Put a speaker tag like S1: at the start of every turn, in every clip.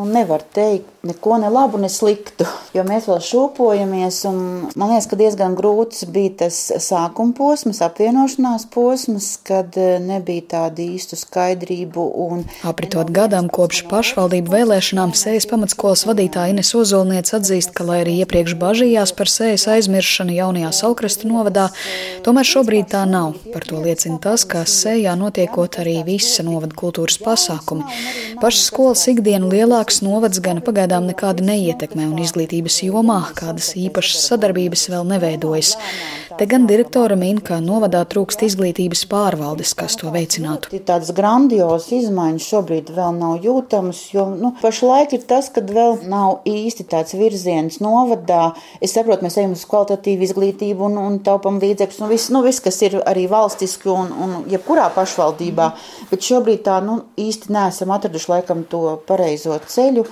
S1: nu, nevar teikt neko ne labu, ne sliktu, jo mēs vēl šūpojamies. Man liekas, ka diezgan grūts bija tas sākuma posms, apvienošanās posms, kad eh, nebija tādu īstu skaidrību. Un...
S2: Apritot gadam kopš pašvaldību vēlēšanām, Sējas pamatskolas vadītāja Ines Ozolniec atzīst, ka, lai arī iepriekš bažījās par Sējas aizmiršanu jaunajā Saukrasta novadā, tomēr šobrīd tā nav. Par to liecina tas, ka Sējā notiekot arī visa novada kultūras pasākumi. Pašas skolas ikdienu lielāks novads gan pagaidām nekādi neietekmē un izglītības jomā kādas īpašas sadarbības vēl neveidojas. Te gan direktora min, ka novadā trūkst izglītības pārvaldes, kas to veicinātu.
S1: Tādas grandiozas izmaiņas šobrīd vēl nav jūtamas, jo nu, pašlaik ir tas, ka vēl nav īsti tāds virziens novadā. Es saprotu, mēs ejam uz kvalitatīvu izglītību un, un taupam līdzekļus, un viss, nu, viss, kas ir arī valstiski un, un jebkurā pašvaldībā, bet šobrīd tā nu, īsti neesam atraduši laikam to pareizo ceļu.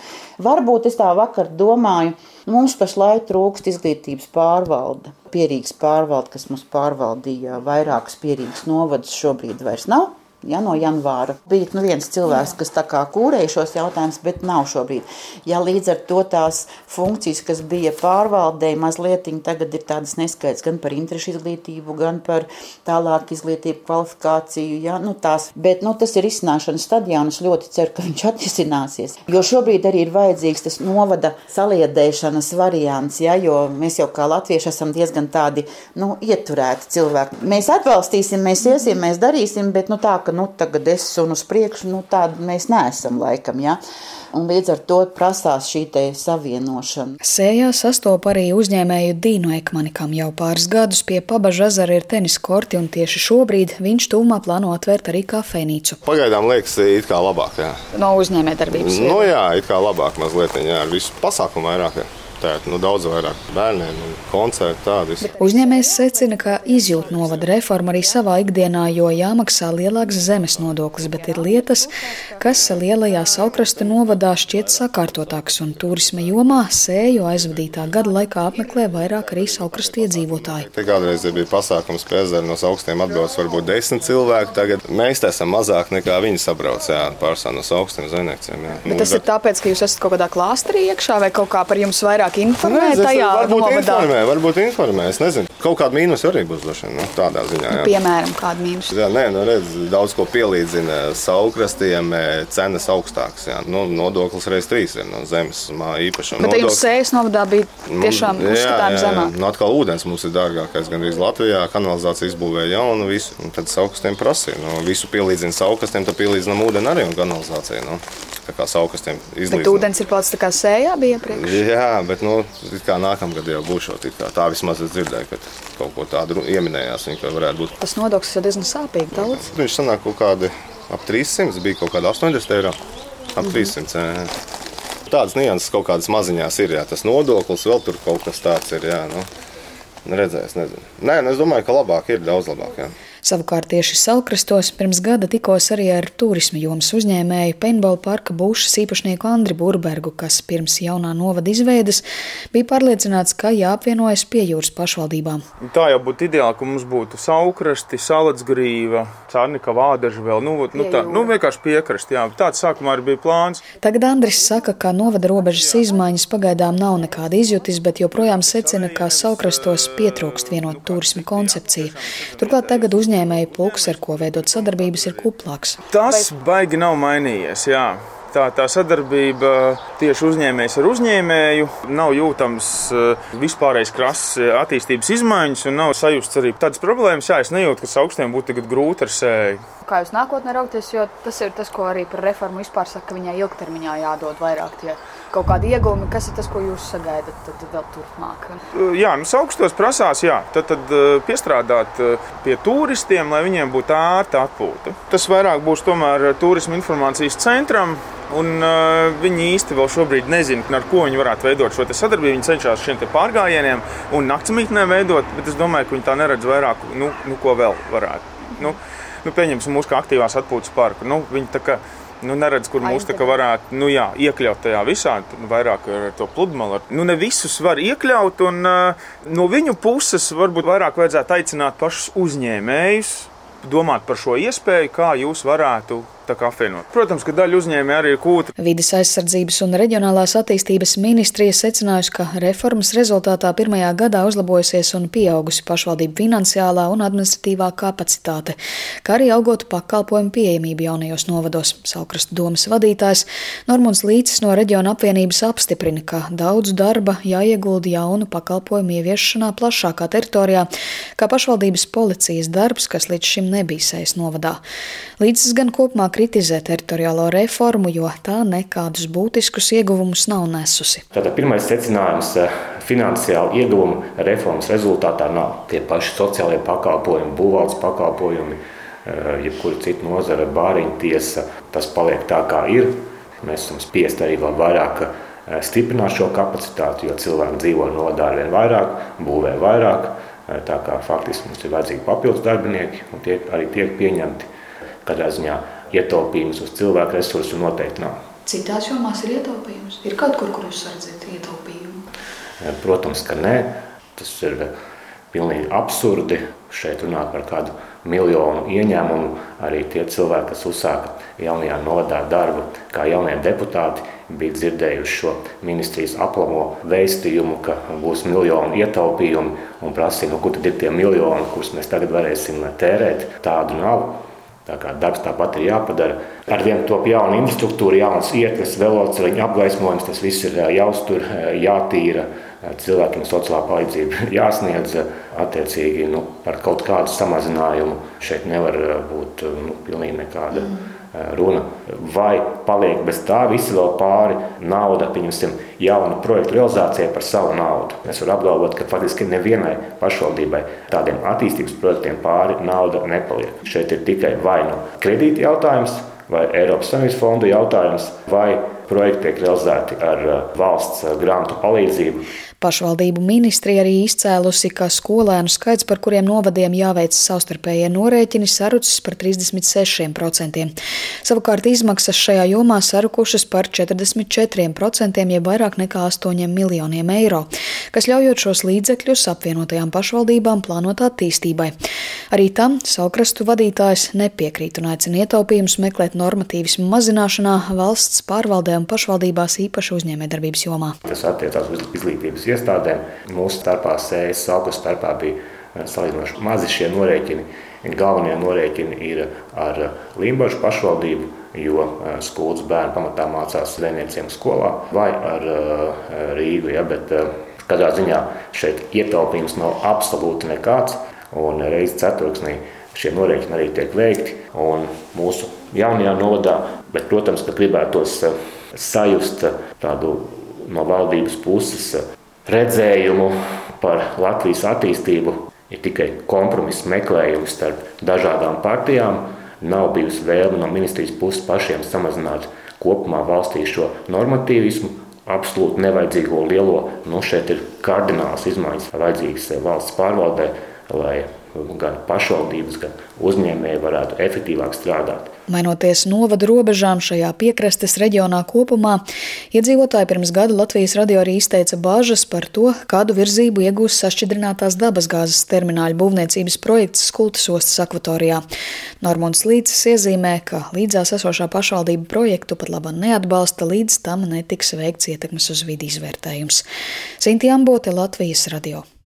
S1: Varbūt es tā vakar domāju, mums pašlaik trūkst izglītības pārvalde. Pierīgas pārvalde, kas mums pārvaldīja vairākus pierīgas novadus, šobrīd vairs nav ja, no janvāra. Bija nu, viens cilvēks, kas kūrēja šos jautājumus, bet nav šobrīd. Ja līdz ar to tās funkcijas, kas bija pārvaldē, mazliet tagad ir tādas neskaidrs gan par interešu izglītību, gan par tālāku izglītību, kvalifikāciju. Ja, nu, tās, bet nu, tas ir izcināšanas stadijā, un es ļoti ceru, ka viņš atrisināsies. Jo šobrīd arī ir vajadzīgs tas novada saliedēšanas variants, ja, jo mēs jau kā latvieši esam diezgan tādi nu, ieturēti cilvēki. Mēs atbalstīsim, mēs iesim, mēs darīsim, bet nu, tā, ka nu, tagad es un uz priekšu, nu, tāda mēs neesam laikam. Ja? Un līdz ar to prasās šī savienošana.
S2: Sējā sastopa arī uzņēmēju Dīnu Ekmani, kam jau pāris gadus pie Pabaža ezera ir tenis korti, un tieši šobrīd viņš tūmā plāno atvērt arī kafejnīcu.
S3: Pagaidām liekas, it kā labāk. Jā.
S2: No uzņēmējdarbības.
S3: Nu, jā, it kā labāk mazliet, jā, ar visu pasākumu vairāk. Jā tēt, nu, daudz vairāk bērniem un koncertu tādus.
S2: Uzņēmējs secina, ka izjūt novada reformu arī savā ikdienā, jo jāmaksā lielāks zemes nodoklis, bet ir lietas, kas lielajā saukrasta novadā šķiet sakārtotākas un turisma jomā sēju aizvadītā gada laikā apmeklē vairāk arī saukrasta iedzīvotāji.
S3: Te kādreiz bija pasākums pie ezera no augstiem atbrauc varbūt desmit cilvēki, tagad mēs te esam mazāk nekā viņi sabrauc, jā, pārstāv no augstiem zvejniekiem.
S2: Bet tas ir tāpēc, ka jūs esat kaut kādā klāsterī iekšā vai kaut kā par jums vairāk vairāk informē
S3: Nezinu,
S2: tajā
S3: varbūt novadā? Informē, varbūt informē, es nezinu. Kaut kāda mīnusa arī būs došana, nu, tādā ziņā. Jā.
S2: Piemēram, kāda mīnusa?
S3: Jā, nē, nu redz, daudz ko pielīdzina saukrastiem, cenas augstākas. Jā. Nu, nodoklis reiz trīs ir no zemes īpašuma.
S2: Bet jums sējas novadā bija tiešām uzskatām zemāk.
S3: Nu, atkal ūdens mums ir dārgākais gandrīz Latvijā, kanalizācija izbūvēja jaunu visu, un tad saukrastiem prasīja. Nu, visu pielīdzina saukrastiem, tad pielīdzinām ūdeni arī un kanalizāciju. Nu. Tā kā saukastiem izlīdzinām.
S2: Bet ūdens ir palicis tā kā sējā bija iepriekš?
S3: Jā, bet nu, nākamgad jau būs šeit. Tā vismaz es dzirdēju, ka kaut ko tādu ieminējās. Viņa varētu būt.
S2: Tas nodoklis ir diezgan sāpīgi. Daudz.
S3: Viņš sanāk kaut kādi ap 300, bija kaut kādi 80 eiro. Ap mm -hmm. 300. Jā. Tādas nianses kaut kādas maziņās ir. Jā. Tas nodoklis vēl tur kaut kas tāds ir. Jā, nu. Redzēs, nezinu. Nē, nu, es domāju, ka labāk ir daudz labāk. Jā.
S2: Savukārt tieši Salkrastos pirms gada tikos arī ar turisma jomas uzņēmēju Paintball parka būšas īpašnieku Andri Burbergu, kas pirms jaunā novada izveidas bija pārliecināts, ka jāapvienojas pie jūras pašvaldībām.
S4: Tā jau būtu ideāli, ka mums būtu saukrasti, salatsgrīva, cārnika vādaža vēl, nu, nu, tā, nu vienkārši piekrasti, jā, tāds sākumā arī bija plāns.
S2: Tagad Andris saka, ka novada robežas izmaiņas pagaidām nav nekāda izjutis, bet joprojām secina, ka Saukrastos pietrūkst vienot turisma koncepciju. Turklāt tagad uz uzņēmēju pulks, ar ko veidot sadarbības, ir kuplāks.
S4: Tas baigi nav mainījies. Jā. Tā, tā sadarbība tieši uzņēmējs ar uzņēmēju nav jūtams eh, vispārējais krasts eh, attīstības izmaiņas un nav sajūsts arī tādas problēmas. Jā, es nejūtu, ka augstiem būtu grūti ar sēju.
S2: Kā jūs nākotnē raugties, jo tas ir tas, ko arī par reformu vispār saka, ka viņai ilgtermiņā jādod vairāk tie kaut kādi iegūmi, kas ir tas, ko jūs sagaidat tad vēl turpmāk?
S4: Jā, nu, augstos prasās, jā, tad, tad piestrādāt pie turistiem, lai viņiem būtu ērta atpūta. Tas vairāk būs tomēr turisma informācijas centram. Un, uh, viņi īsti vēl šobrīd nezina, ar ko viņi varētu veidot šo sadarbību. Viņi cenšas šiem pārgājieniem un naktsmītnēm veidot, bet es domāju, ka viņi tā neredz vairāk, nu, nu ko vēl varētu. Nu, nu, pieņemsim mūsu aktīvās atpūtas parku. Nu, viņi tā kā nu, neredz, kur mūs varētu nu, jā, iekļaut tajā visā, vairāk ar to pludmali. Nu, ne visus var iekļaut, un uh, no viņu puses varbūt vairāk vajadzētu aicināt pašus uzņēmējus, domāt par šo iespēju, kā jūs varētu apvienot. Protams, ka daļa uzņēmēji arī ir kūtra.
S2: Vides aizsardzības un reģionālās attīstības ministrija secinājusi, ka reformas rezultātā pirmajā gadā uzlabojusies un pieaugusi pašvaldību finansiālā un administratīvā kapacitāte, kā arī augot pakalpojumu pieejamību jaunajos novados. Saukrastu domas vadītājs Normons Līcis no reģiona apvienības apstiprina, ka daudz darba jāiegulda jaunu pakalpojumu ieviešanā plašākā teritorijā, kā pašvaldības policijas darbs, kas līdz šim nebija Sējas novadā. Līdzes gan kopumā kritizē teritoriālo reformu, jo tā nekādus būtiskus ieguvumus nav nesusi.
S5: Tātad pirmais secinājums - finansiāli ieguvumu reformas rezultātā nav tie paši sociālie pakalpojumi, būvvaldes pakalpojumi, jebkura cita nozara, bāriņu tiesa. Tas paliek tā, kā ir. Mēs esam spiest arī vēl vairāk stiprināt šo kapacitāti, jo cilvēki dzīvo novadā ar vien vairāk, būvē vairāk. Tā kā faktiski mums ir vajadzīgi papildus darbinieki, un tie arī tiek pieņemti. Katrā ziņā ietaupījums uz cilvēku resursu noteikti nav.
S2: Citās jomās ir ietaupījums. Ir kaut kur, kur jūs redzat ietaupījumu?
S5: Protams, ka nē. Tas ir pilnīgi absurdi šeit runāt par kādu miljonu ieņēmumu. Arī tie cilvēki, kas uzsāka jaunajā novadā darbu, kā jaunie deputāti, bija dzirdējuši šo ministrijas aplamo vēstījumu, ka būs miljonu ietaupījumi un prasīja, nu, kur tad ir tie miljoni, kurus mēs tagad varēsim tērēt. Tādu nav. Tā kā darbs tāpat ir jāpadara. Ar vienu top jaunu infrastruktūru, jaunas ietves, velosipēdu apgaismojums, tas viss ir jāuztur, jātīra. Cilvēkiem sociālā palīdzība jāsniedz attiecīgi nu, par kaut kādu samazinājumu. Šeit nevar būt nu, pilnīgi nekāda. Mm runa. Vai paliek bez tā visa vēl pāri nauda, pieņemsim, jaunu projektu realizācijai par savu naudu. Es varu apgalvot, ka faktiski nevienai pašvaldībai tādiem attīstības projektiem pāri nauda nepaliek. Šeit ir tikai vai nu kredīti jautājums, vai Eiropas Savienības fondu jautājums, vai projekti tiek realizēti ar valsts grantu palīdzību.
S2: Pašvaldību ministrija arī izcēlusi, ka skolēnu skaits, par kuriem novadiem jāveic savstarpējie norēķini, sarucis par 36%. Savukārt izmaksas šajā jomā sarukušas par 44%, jeb vairāk nekā 8 miljoniem eiro, kas ļaujot šos līdzekļus apvienotajām pašvaldībām plānot attīstībai. Arī tam saukrastu vadītājs nepiekrīt un aicina ietaupījumus meklēt normatīvismu mazināšanā valsts pārvaldē un pašvaldībās īpaši uzņēmējdarbības jomā.
S5: Tas attiecās uz izglītības iestādēm. Mūsu starpā, SES, augusta starpā bija eh, salīdzinoši mazi šie norēķini. Galvenie norēķini ir ar Limbaģu pašvaldību, jo eh, skolas bērni pamatā mācās zvejniecības skolā, vai ar eh, Rīgu. Ja, bet katrā ziņā šeit ietaupījums nav absolūti nekāds. Un reizes ceturksnī šie norēķini arī tiek veikti. Mūsu jaunajā novadā, bet, protams, ka gribētos sajust tādu no valdības puses redzējumu par Latvijas attīstību ir tikai kompromisa meklējums starp dažādām partijām. Nav bijusi vēlme no ministrijas puses pašiem samazināt kopumā valstī šo normatīvismu, absolūti nevajadzīgo lielo. Nu, šeit ir kardināls izmaiņas vajadzīgas valsts pārvaldē, lai gan pašvaldības, gan uzņēmēji varētu efektīvāk strādāt.
S2: Mainoties novadu robežām šajā piekrastes reģionā kopumā, iedzīvotāji pirms gada Latvijas radio arī izteica bāžas par to, kādu virzību iegūs sašķidrinātās dabasgāzes termināļa būvniecības projekts Skultas ostas akvatorijā. Normons Līcis iezīmē, ka līdzās esošā pašvaldība projektu pat laba neatbalsta, līdz tam netiks veikts ietekmes uz vidi izvērtējums. Sinti Ambote, Latvijas radio.